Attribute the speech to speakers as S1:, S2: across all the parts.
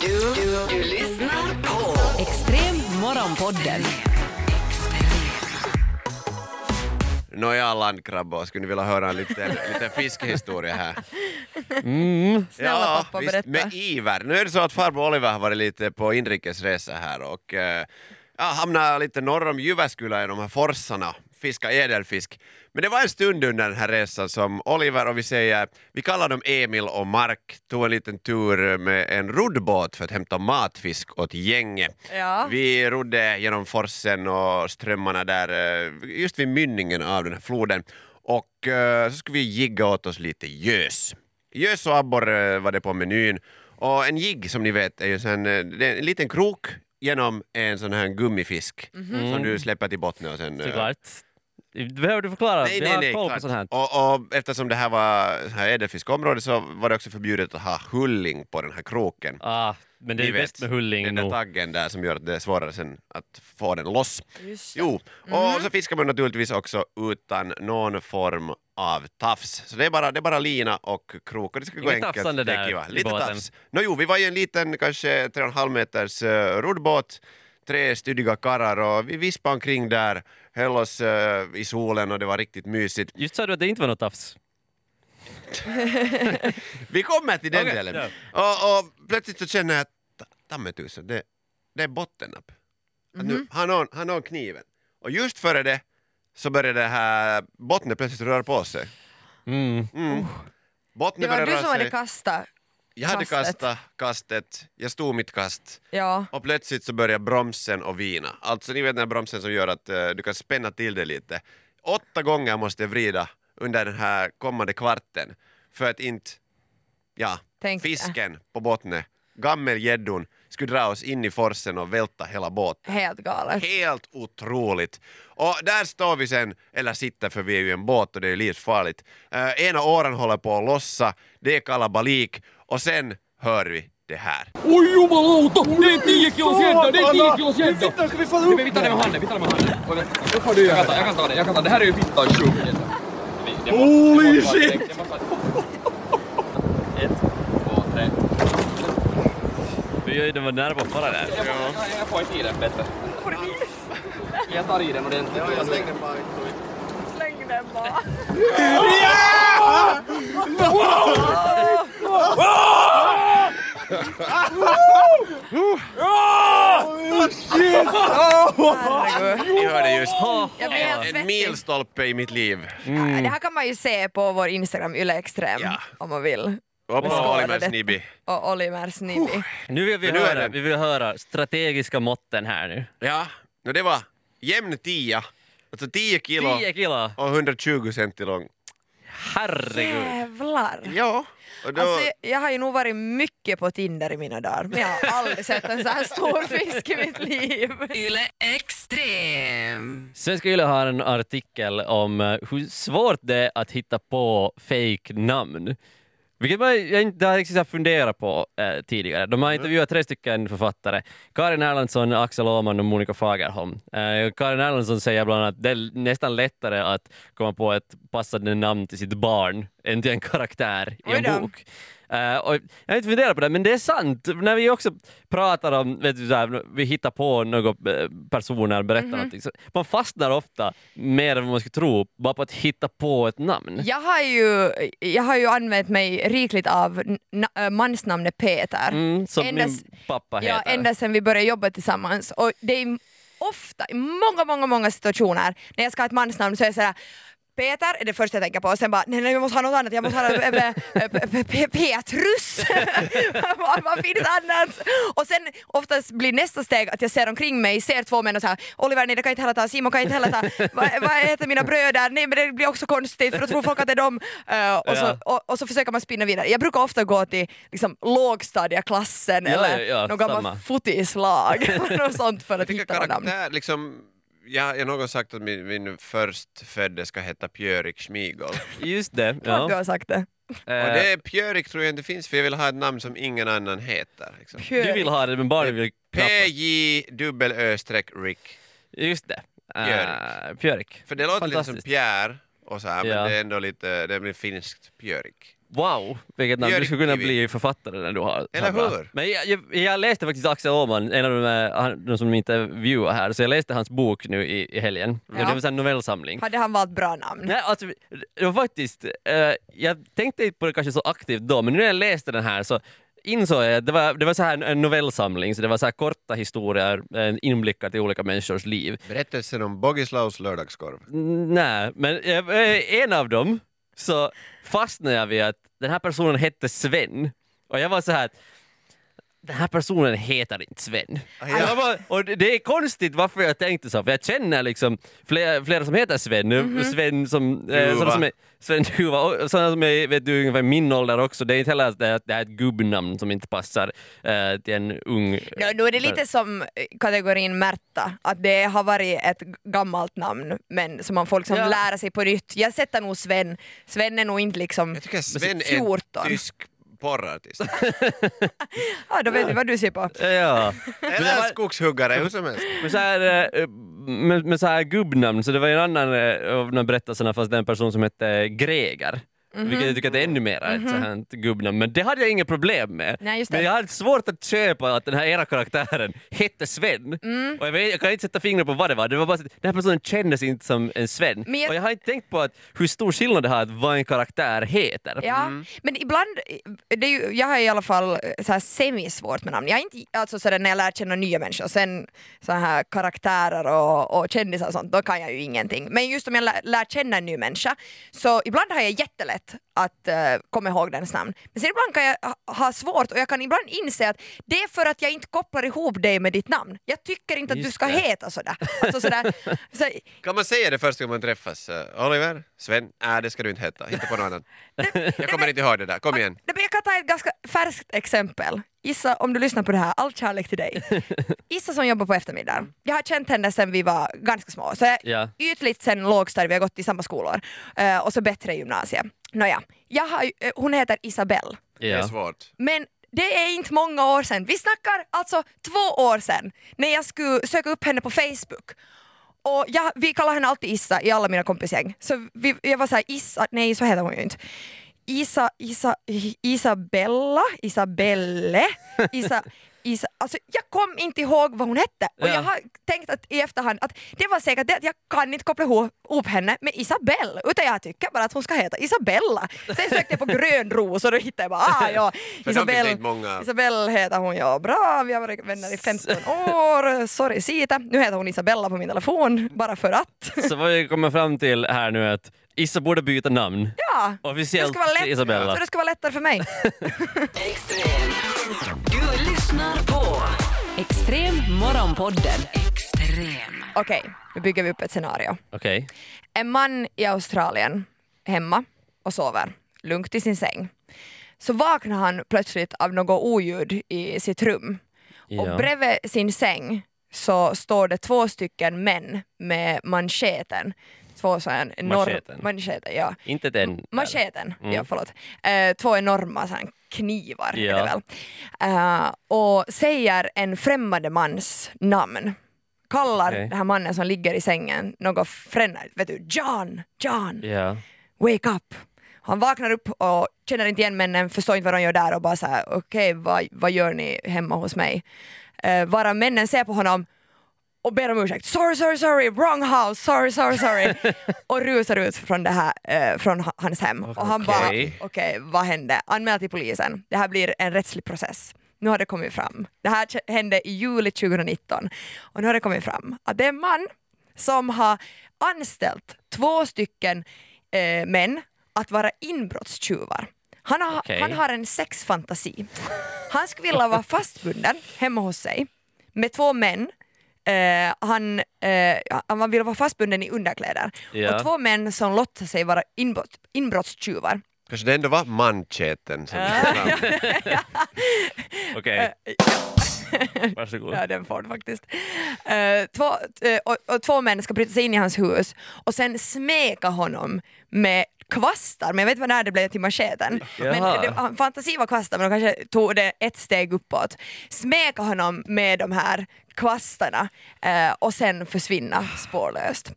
S1: Du, du, du lyssnar på
S2: Extrem morgonpodden.
S3: Nåja landkrabbor, skulle ni vilja höra en liten, liten fiskhistoria här?
S4: Snälla pappa,
S3: visst,
S4: berätta.
S3: med iver. Nu är det så att farbror Oliver har varit lite på inrikesresa här och eh, ja, hamnade lite norr om Jyväskylä i de här forsarna, fiska ädelfisk. Men det var en stund under den här resan som Oliver och vi säger, vi kallar dem Emil och Mark, tog en liten tur med en roddbåt för att hämta matfisk åt gänget.
S4: Ja.
S3: Vi rodde genom forsen och strömmarna där, eh, just vid mynningen av den här floden. Och eh, så skulle vi jigga åt oss lite gös. Gös och abborre var det på menyn. Och en jigg som ni vet är ju sån, eh, det är en liten krok genom en sån här gummifisk
S4: Mhm.
S3: som du släpper till botten och sen... eh,
S5: Såklart. Behöver du förklara?
S3: Nej,
S5: Vi
S3: nej,
S5: har
S3: nej,
S5: koll på
S3: klart.
S5: sånt här.
S3: Och, och eftersom det här var här ädelfiskområde så var det också förbjudet att ha hulling på den här kroken.
S5: Ah, men det är
S3: Ni
S5: ju bäst med hulling
S3: Den där
S5: nog.
S3: taggen där som gör att det är svårare sen att få den loss.
S4: Just det.
S3: Jo, och så fiskar man naturligtvis också utan någon form av tafs. Så det är bara, det är bara lina och krok och det ska gå
S5: Inget
S3: enkelt.
S5: tafsande där
S3: kiva.
S5: i
S3: Lite
S5: båten.
S3: tafs. Nå jo, vi var i en liten, kanske 3,5 meters uh, roddbåt, tre stygga karrar och vi vispade omkring där, höll oss eh, i solen och det var riktigt mysigt.
S5: Just sa du att det inte var något tafs?
S3: Vi kommer till den
S5: Okej,
S3: delen.
S5: ja.
S3: Och, och plötsligt så känner jag att ta- ta mig tusan, det, det är bottennapp. Att nu, han, har, han har kniven. Och just före det så började det här bottnen plötsligt röra på sig.
S5: Mm.
S3: Mm.
S4: Det
S3: Bottnen
S4: var du som hade kastat.
S3: Jag hade
S4: kastet.
S3: kastat kastet, jag stod mitt kast
S4: Ja.
S3: och plötsligt så började bromsen att vina. Alltså ni vet den här bromsen som gör att eh, du kan spänna till det lite. Åtta gånger måste jag vrida under den här kommande kvarten för att inte ja,
S4: Tänkte.
S3: fisken på bottnen, gammelgäddon, skulle dra oss in i forsen och välta hela båten.
S4: Helt galet.
S3: Helt otroligt! Och där står vi sen, eller sitter för vi är ju en båt och det är livsfarligt. Uh, ena åren håller på att lossa, det är kalabalik och sen hör vi det här.
S6: Oj jumalauta! Det är 10 kilos gädda! Det är 10 kilos gädda! Ska vi få upp Vi tar det med handen, vi tar det med handen. Oj, du göra. Jag kan ta, jag kan ta det, jag kan ta det. Det här är ju fittans sjuk gädda.
S3: Holy shit!
S6: Ett.
S5: Vi är- de var nära på fara där.
S6: Jag får, jag, jag får inte i den bättre. Jag tar i den ordentligt. Jag slänger
S4: Släng den bara. Herregud.
S3: Ni hörde just en milstolpe i mitt liv.
S4: Det här kan man ju se på vår Instagram Yle Extrem
S3: Ja.
S4: om man vill. Detta.
S3: Nibbi.
S4: Och Oliver Snibby.
S5: Nu vill vi,
S3: nu är
S5: höra, vi vill höra strategiska måtten här nu.
S3: Ja, no, det var jämn tia, alltså 10 kilo
S5: 10 kilo!
S3: och 120 centi lång.
S5: Herregud.
S4: Jävlar.
S3: Ja, och då...
S4: Alltså, jag har ju nog varit mycket på Tinder i mina dagar men jag har aldrig sett en så här stor fisk i mitt liv.
S1: Yle Extrem.
S5: Svenska Yle har en artikel om eh, hur svårt det är att hitta på fake namn. Vilket man, jag inte har riktigt funderat på eh, tidigare. De har intervjuat tre stycken författare. Karin Erlandsson, Axel Åhman och Monica Fagerholm. Eh, Karin Erlandsson säger bland annat att det är nästan lättare att komma på ett passande namn till sitt barn än till en karaktär i en bok. Eh, och jag har inte funderat på det, men det är sant. När vi också pratar om, vet du, så här, vi hittar på något, eh, personer, berättar
S4: Mhm.
S5: någonting, så man fastnar ofta mer än vad man skulle tro bara på att hitta på ett namn.
S4: Jag har ju, jag har ju använt mig rikligt av äh, mansnamnet Peter.
S5: Mm, som
S4: Ända
S5: min pappa
S4: Ja,
S5: heter.
S4: ända sedan vi började jobba tillsammans. Och det är ofta, i många, många, många situationer när jag ska ha ett mansnamn så är jag sådär Peter är det första jag tänker på och sen bara nej, nej jag måste ha något annat, jag måste ha något, äh, äh, P- Petrus. vad, vad finns annat? Och sen oftast blir nästa steg att jag ser omkring mig, ser två män och säger Oliver nej det kan jag inte heller ta, Simon kan jag inte heller ta, vad, heter mina bröder? Nej men det blir också konstigt för då tror folk att det är dem. Uh, och, så,
S5: Ja.
S4: och, och så försöker man spinna vidare. Jag brukar ofta gå till liksom, lågstadieklassen
S5: Ja,
S4: eller
S5: ja,
S4: gammalt
S5: samma.
S4: fotislag eller något sånt för att
S3: tycker
S4: hitta namn.
S3: liksom, jag, jag har någon sagt att min, min förstfödde ska heta Pjörik Schmigol.
S5: Just det.
S4: Klart du
S5: Ja.
S4: har sagt det.
S3: Och
S5: Eh,
S3: det är Pjörik tror jag inte finns för jag vill ha ett namn som ingen annan heter. Liksom.
S5: du vill ha det, men bara vill knappast.
S3: P-J-Ö-Rick.
S5: Just det. Eh,
S3: Pjörik.
S5: Pjörik.
S3: För det låter lite som. Pierre och så här,
S5: Ja.
S3: men det är ändå lite, det blir finskt Pjörik.
S5: Wow, vilket namn. Du skulle kunna bli författare när du har...
S3: Eller hur?
S5: Men jag, jag, jag läste faktiskt Axel Åhman, en av de, han- de som intervjuar här, så jag läste hans bok nu i, i helgen.
S4: Ja.
S5: Det var en sån novellsamling.
S4: Hade han valt bra namn?
S5: Nej, alltså, det var faktiskt, eh, jag tänkte inte på det kanske så aktivt då, men nu när jag läste den här så insåg jag att det var, det var så här en novellsamling, så det var så här korta historier, inblickar till olika människors liv.
S3: Berättelsen om Bogislaus lördagskorv.
S5: Nej, men eh, en av dem så fastnade jag vid att den här personen hette Sven. Och jag var så här den här personen heter inte Sven. Jag bara, och det är konstigt varför jag tänkte så, för jag känner liksom flera, flera som heter Sven. Sven som, eh, sådana som är, Sven Duva, och sådana som är vet du, ungefär min ålder också. Det är inte heller att det är, det är ett gubbnamn som inte passar eh, till en ung...
S4: No, nu är det lite som eh, kategorin Märta, att det har varit ett gammalt namn men som man får liksom
S5: Ja.
S4: lära sig på nytt. Jag sätter nog Sven, Sven är nog inte liksom
S3: Jag tycker Sven är en
S4: 14.
S3: tysk porrartist.
S4: Ja, då vet vi vad du ser på.
S5: Ja.
S3: Eller skogshuggare, hur som helst.
S5: med så här, eh, med, med så här gubbnamn, så det var en annan eh, av de berättelserna fast det är en person som hette Greger.
S4: Mhm.
S5: Vilket jag tycker att det är ännu mer ett så här gubbnamn, men det hade jag inga problem med.
S4: Nej.
S5: Men jag hade svårt att köpa att den här era karaktären hette Sven.
S4: Mm.
S5: Och jag, vet, jag kan inte sätta fingret på vad det var, det var bara så att den här personen kändes inte som en Sven.
S4: Jag-
S5: Och jag har inte tänkt på att hur stor skillnad det har att vad en karaktär heter.
S4: Ja, men ibland, det är ju, jag har i alla fall eh, så här semisvårt med namn. Jag är inte, alltså sådär när jag lär känna nya människor, sen så här karaktärer och, och kändisar och sånt, då kan jag ju ingenting. Men just om jag lär, lär känna en ny människa, så ibland har jag jättelätt att eh, komma ihåg dens namn. Men sen ibland kan jag ha- svårt och jag kan ibland inse att det är för att jag inte kopplar ihop dig med ditt namn. Jag tycker inte att du
S5: Just
S4: ska
S5: det.
S4: heta sådär. Alltså sådär så,
S3: Kan man säga det första gången man träffas? Eh, Oliver? Sven? Nej, det ska du inte heta. Hitta på något annat. Jag kommer inte ihåg det där. Kom igen.
S4: Jag kan ta ett ganska färskt exempel. Issa, om du lyssnar på det här, all kärlek till dig. Issa som jobbar på eftermiddagen. Jag har känt henne sedan vi var ganska små. Så jag,
S5: Ja.
S4: Ytligt sen lågstadiet, vi har gått i samma skolor. Eh, och så bättre i gymnasiet. Nåja, jag har, eh, hon heter Isabelle.
S3: Det är svårt.
S4: Men det är inte många år sedan. Vi snackar alltså två år sedan när jag skulle söka upp henne på Facebook. Och jag, vi kallar henne alltid Issa i alla mina kompisgäng. Så vi, jag var såhär, Issa, nej så heter hon ju inte. Isa, Isa, Isabella, Isabelle, Isa, Isa, alltså jag kom inte ihåg vad hon hette och
S5: Ja.
S4: jag har tänkt att i efterhand att det var säkert det att jag kan inte koppla ihop, henne med Isabelle utan jag tycker bara att hon ska heta Isabella. Sen sökte jag på grön ros och då hittade jag bara ah ja,
S3: många.
S4: Isabelle heter hon ja, bra vi har varit vänner i 15 år, sorry Sita. Nu heter hon Isabella på min telefon bara för att.
S5: Så vad vi kommer fram till här nu är att Issa borde byta namn.
S4: Ja, det
S5: Officiellt
S4: ska vara lätt,
S5: till Isabella.
S4: så det ska vara lättare för mig.
S1: Extrem. Du lyssnar på
S2: Extrem morgonpodden.
S1: Extrem.
S4: Okej, nu bygger vi upp ett scenario.
S5: Okej.
S4: En man i Australien hemma och sover lugnt i sin säng. Så vaknar han plötsligt av något oljud i sitt rum.
S5: Ja.
S4: Och bredvid sin säng så står det två stycken män med mancheten. Två sådana enorm-
S5: Macheten.
S4: mancheten, ja.
S5: Inte den.
S4: Macheten,
S5: Mm.
S4: ja förlåt. Eh, två enorma sån, knivar är
S5: Ja.
S4: det väl. Eh, och säger en främmande mans namn. Kallar
S5: Okej.
S4: den här mannen som ligger i sängen något främmande, vet du, John, John,
S5: Ja.
S4: wake up. Han vaknar upp och känner inte igen männen, förstår inte vad de gör där och bara såhär, okej vad, vad gör ni hemma hos mig? Uh, varav männen ser på honom och ber om ursäkt. Sorry, sorry, sorry, wrong house, sorry, sorry, sorry. och rusar ut från, det här, eh, från ha- hans hem. Och han bara, okej,
S5: Okej.
S4: vad hände? Anmäl till polisen. Det här blir en rättslig process. Nu har det kommit fram. Det här hände i juli 2019 och nu har det kommit fram att det är en man som har anställt två stycken eh, män att vara inbrottstjuvar. Han har,
S5: Okej.
S4: han har en sexfantasi. Han skulle vilja vara fastbunden hemma hos sig med två män Eh, han, eh, han vill vara fastbunden i underkläder.
S5: Ja.
S4: Och två män som låtsas sig vara inbrott, inbrottstjuvar.
S3: Kanske det ändå var mancheten som.
S5: Okej. Varsågod.
S4: Ja, den får du faktiskt. Eh, två, eh, och, och två män ska bryta sig in i hans hus och sen smeka honom med kvastar, men jag vet vad när det blev till macheten. Men det, han- fantasi var kvastar men de kanske tog det ett steg uppåt. Smeka honom med de här kvastarna eh, och sen försvinna spårlöst.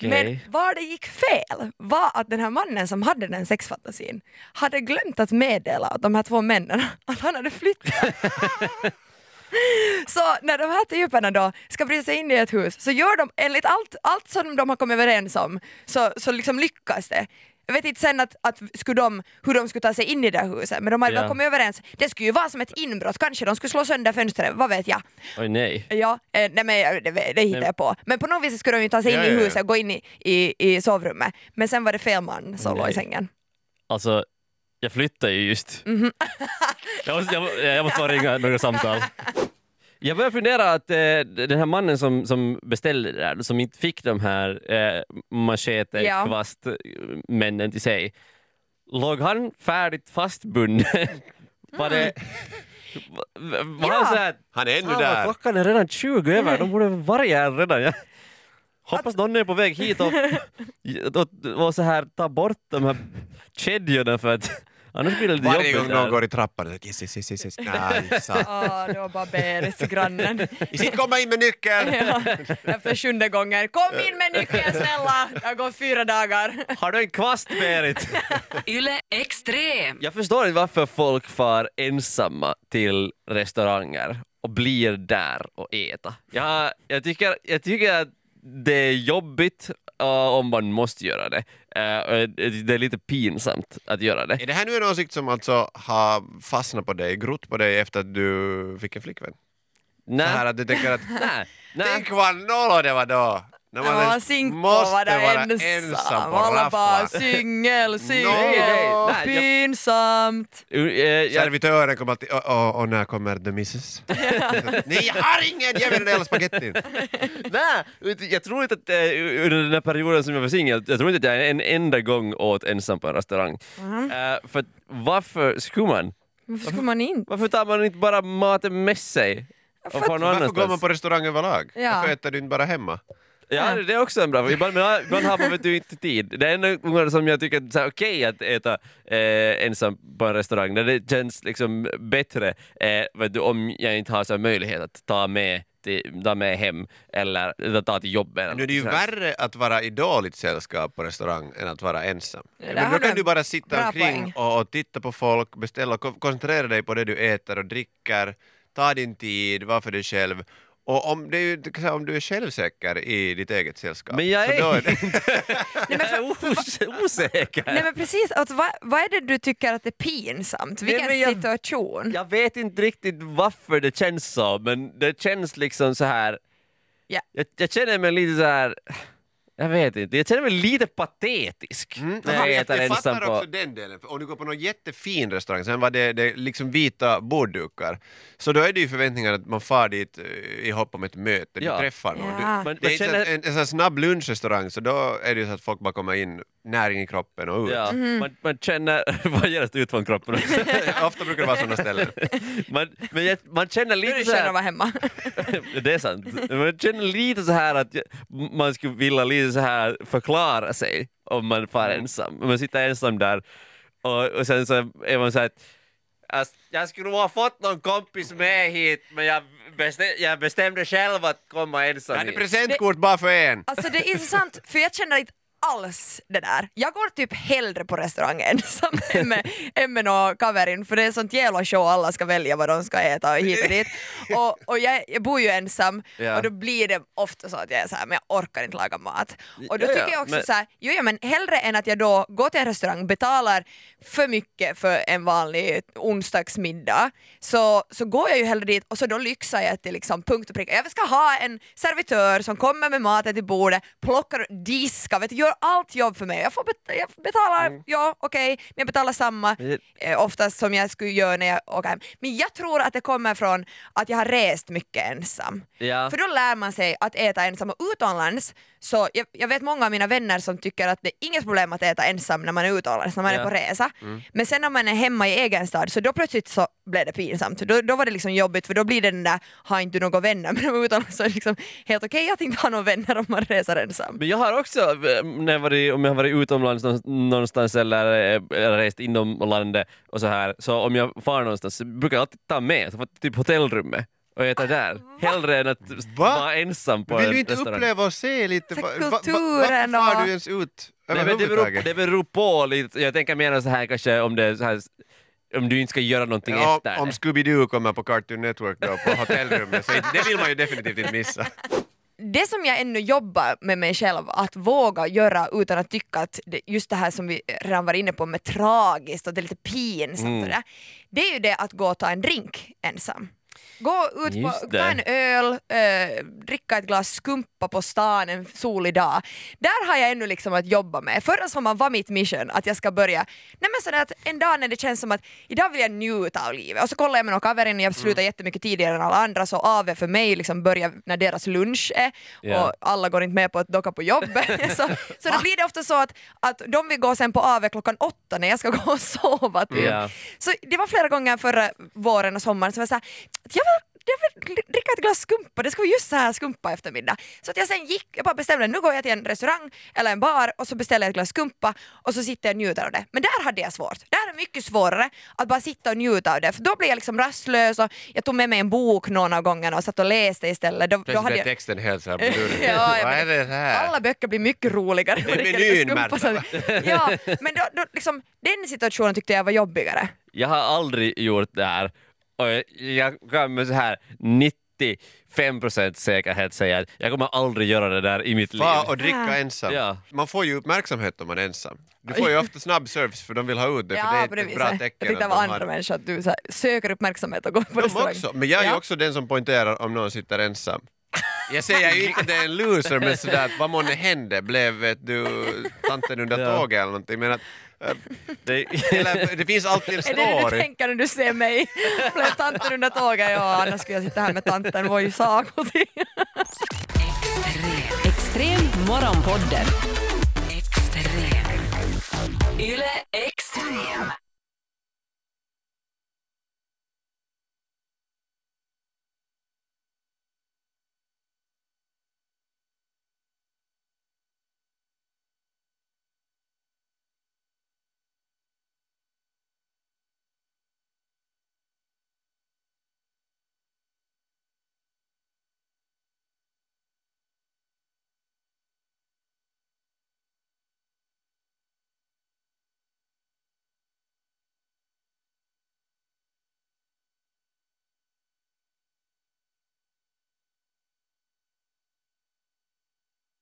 S4: Men var det gick fel var att den här mannen som hade den sexfantasin hade glömt att meddela åt de här två männen att han hade flyttat. Så när de här typerna då ska bryta sig in i ett hus så gör de enligt allt, allt som de har kommit överens om så, så liksom lyckas det. Jag vet inte sen att, att skulle de, hur de skulle ta sig in i det här huset men de hade
S5: Ja.
S4: väl kommit överens. Det skulle ju vara som ett inbrott, kanske de skulle slå sönder fönstret, vad vet jag.
S5: Oj nej.
S4: Ja, eh, nej men jag- det, det hittar
S5: Nej.
S4: jag på. Men på något vis skulle de ju ta sig in
S3: Ja,
S4: i
S3: ja, ja.
S4: huset och gå in i, i, i sovrummet. Men sen var det fel man som låg i sängen.
S5: Alltså, jag flyttar ju just. jag, måste, jag, jag måste bara ringa några samtal. Jag börjar fundera att eh, den här mannen som, som beställde det där, som inte fick de här eh, machete
S4: Ja.
S5: kvastmännen till sig, låg han färdigt fastbunden? Var det... Var, var
S4: Ja.
S5: han så här,
S3: Han är ännu
S5: "Fan,
S3: där.
S5: Klockan är redan 20 över, de borde vara här redan. Jag hoppas någon är på väg hit och, och, och så här ta bort de här kedjorna för att annars blir det lite
S3: Varje gång någon går i trappan, yes, yes, yes, yes, yes. Nej.
S4: Ah, det var bara Berit, grannen.
S3: Sitt komma in med nyckeln!
S4: Ja, efter sjunde gången. Kom in med nyckeln snälla! Det har gått fyra dagar.
S5: Har du en kvast Berit?
S1: Yle Extrem.
S5: Jag förstår inte varför folk far ensamma till restauranger och blir där och äta. Jag, jag, tycker, jag tycker att det är jobbigt om man måste göra det. Uh, och det är lite pinsamt att göra det.
S3: Är det här nu en åsikt som alltså har fastnat på dig, grott på dig efter att du fick en flickvän? Så här
S5: Nej,
S3: att du tänker att
S5: nej, nej.
S3: tänk vad noll det var då! När man
S4: Ja,
S3: ens måste vara
S4: ensam.
S3: ensam på
S4: Alla bara singel, singel,
S3: nej,
S5: jag-
S4: pinsamt.
S5: Uh, eh, jag,
S3: Servitören kommer alltid, och, och, och när kommer the missus? Nej jag har ingen, ge mig den jävla spagettin!
S5: Nej, jag tror inte att eh, under den här perioden som jag var singel, jag tror inte att jag en enda gång åt ensam på en restaurang. Eh, för att varför skulle man?
S4: Varför skulle man inte?
S5: Varför tar man inte bara maten med sig? Och
S4: För
S3: Varför går man på restaurang överlag?
S4: Ja.
S3: Varför äter du inte bara hemma?
S5: Ja, det är också en bra ibland, men ibland har man vet du, inte tid. Det är enda gången som jag tycker att det är okej att äta eh, ensam på en restaurang, där det känns liksom bättre eh, vet du, om jag inte har så här möjlighet att ta med, till, ta med hem eller ta till jobbet.
S3: Nu är det ju värre att vara i dåligt sällskap på restaurang än att vara ensam.
S4: Ja,
S3: Men då kan
S4: en
S3: du bara sitta omkring och, och titta på folk, beställa, ko- koncentrera dig på det du äter och dricker, ta din tid, var för dig själv. Och om, det är ju, om du är självsäker i ditt eget sällskap.
S5: Men jag
S3: så
S5: är
S3: det-
S5: Jag är os- osäker.
S4: Nej men precis, alltså, vad, vad är det du tycker att det är pinsamt? Vilken
S5: men jag-
S4: situation?
S5: Jag vet inte riktigt varför det känns så, men det känns liksom så här.
S4: Ja.
S5: Jag, jag känner mig lite så här. Jag vet inte, jag känner mig lite patetisk
S3: Mm,
S5: när jag äter
S3: jag
S5: ensam
S3: fattar
S5: på...
S3: också den delen. För om du går på någon jättefin restaurang, sen var det, det liksom vita borddukar, så då är det ju förväntningar att man far dit eh, i hopp om ett möte,
S5: Ja.
S3: du träffar någon.
S4: Ja.
S3: Du,
S5: Men
S3: det är inte
S5: känner-
S3: en, en, en sån här snabb lunchrestaurang, så då är det ju så att folk bara kommer in, näring i kroppen och ut.
S5: Ja,
S4: Mhm.
S5: man, man känner... Vad genast ut från kroppen.
S3: Ofta brukar det vara sådana ställen.
S5: man, men jag, man känner lite
S4: du
S5: så
S4: känner
S5: här...
S4: att vara hemma?
S5: det är sant. Man känner lite så här att man skulle vilja lite så här förklara sig om man far ensam. Om man sitter ensam där och, och sen så är man så här att "Alltså, jag skulle nog ha fått någon kompis med hit men jag, bestäm, jag bestämde själv att komma ensam
S3: Jag hade
S5: hit.
S3: presentkort bara för en.
S4: Alltså det är intressant, för jag känner inte alls det där. Jag går typ hellre på restaurang ensam än med, än med någon kaverin för det är sånt jävla show, alla ska välja vad de ska äta och hit och dit. Och, och jag, jag bor ju ensam
S5: Ja.
S4: och då blir det ofta så att jag är så här, men jag orkar inte laga mat. Och då
S5: Ja, ja,
S4: tycker jag också
S5: men-
S4: så här, jo, ja, men hellre än att jag då går till en restaurang, betalar för mycket för en vanlig onsdagsmiddag, så, så går jag ju hellre dit och så då lyxar jag till liksom punkt och pricka. Jag ska ha en servitör som kommer med maten till bordet, plockar, diskar, vet du, gör allt jobb för mig. Jag, får bet- jag betalar, ja okej, men jag betalar samma eh, oftast som jag skulle göra när jag åker hem. Men jag tror att det kommer från att jag har rest mycket ensam.
S5: Ja.
S4: För då lär man sig att äta ensam och utomlands Så jag, jag vet många av mina vänner som tycker att det är inget problem att äta ensam när man är utomlands, när man
S5: Ja.
S4: är på resa. Men sen när man är hemma i egen stad så då plötsligt så blev det pinsamt. Då, då var det liksom jobbigt för då blir det den där, har inte du några vänner? Men utomlands så är det liksom helt okej att inte ha några vänner om man reser ensam.
S5: Men jag har också, eh, när jag varit, om jag har varit utomlands någon- någonstans eller, eller rest inom landet och så här, så om jag far någonstans så brukar jag alltid ta med, så typ hotellrummet och äta där. Hellre än att vara ensam på
S3: Vill
S5: en
S3: du inte
S5: restaurang.
S3: uppleva och se lite? Va- va- va- Varför far du ens ut
S5: Nej, men det, beror, det beror på lite, jag tänker mer så här kanske om det är så här, om du inte ska göra någonting
S3: Ja,
S5: efter
S3: om. Scooby-Doo kommer på Cartoon Network då på hotellrummet, så det vill man ju definitivt inte missa.
S4: det som jag ännu jobbar med mig själv att våga göra utan att tycka att det, just det här som vi redan var inne på med tragiskt och det är lite pinsamt
S5: Mm.
S4: och det, det är ju det att gå och ta en drink ensam. Gå ut på,
S5: Just
S4: ta en öl, eh, dricka ett glas skumpa på stan en solig dag. Där har jag ännu liksom att jobba med. Förra sommaren var mitt mission att jag ska börja, nej men sådär att en dag när det känns som att idag vill jag njuta av livet och så kollar jag med några kaverin, jag slutar
S5: Mm.
S4: jättemycket tidigare än alla andra så AV för mig liksom börjar när deras lunch är
S5: Ja.
S4: och alla går inte med på att docka på jobbet. så, så då blir det ofta så att, att de vill gå sen på AV klockan åtta när jag ska gå och sova. Typ.
S5: Ja.
S4: Så det var flera gånger förra våren och sommaren som jag sa att jag vill, jag vill dricka ett glas skumpa, det ska vara just så här skumpa eftermiddag. Så att jag sen gick, jag bara bestämde nu går jag till en restaurang eller en bar och så beställer jag ett glas skumpa och så sitter jag och njuter av det. Men där hade jag svårt. Där är det mycket svårare att bara sitta och njuta av det för då blir jag liksom rastlös och jag tog med mig en bok någon av gångerna och satt och läste istället. Då, då hade jag...
S3: texten helt såhär.
S4: Ja,
S3: Vad är det här?
S4: alla böcker blir mycket roligare.
S3: Det är menyn,
S4: så- Ja, men då, då, liksom, den situationen tyckte jag var jobbigare.
S5: Jag har aldrig gjort det här och jag- kan med så här 95% säkerhet säga att jag kommer aldrig göra det där i mitt liv.
S3: Fa och dricka ensam.
S5: Ja.
S3: Man får ju uppmärksamhet om man är ensam. Du får ju ofta snabb service för de vill ha ut det, för det är ett bra tecken.
S4: Jag tyckte det
S3: att
S4: var andra
S3: har-
S4: människor, att du så här, söker uppmärksamhet och går på
S3: De
S4: restaurang.
S3: också, men jag är ju
S4: Ja.
S3: också den som poängterar om någon sitter ensam. Jag säger ju inte att det är en loser men sådär att vad månne hände, blev du tanten under
S5: Ja.
S3: tåget eller någonting men att
S5: Det,
S3: eller, det finns alltid en
S4: Är det det du
S3: story.
S4: tänker när du ser mig? Blev tanten under tåget? Ja, annars skulle jag sitta här med tanten Voi Saakoti.
S2: Extrem morgonpodden.
S1: Extrem. Yle Extrem.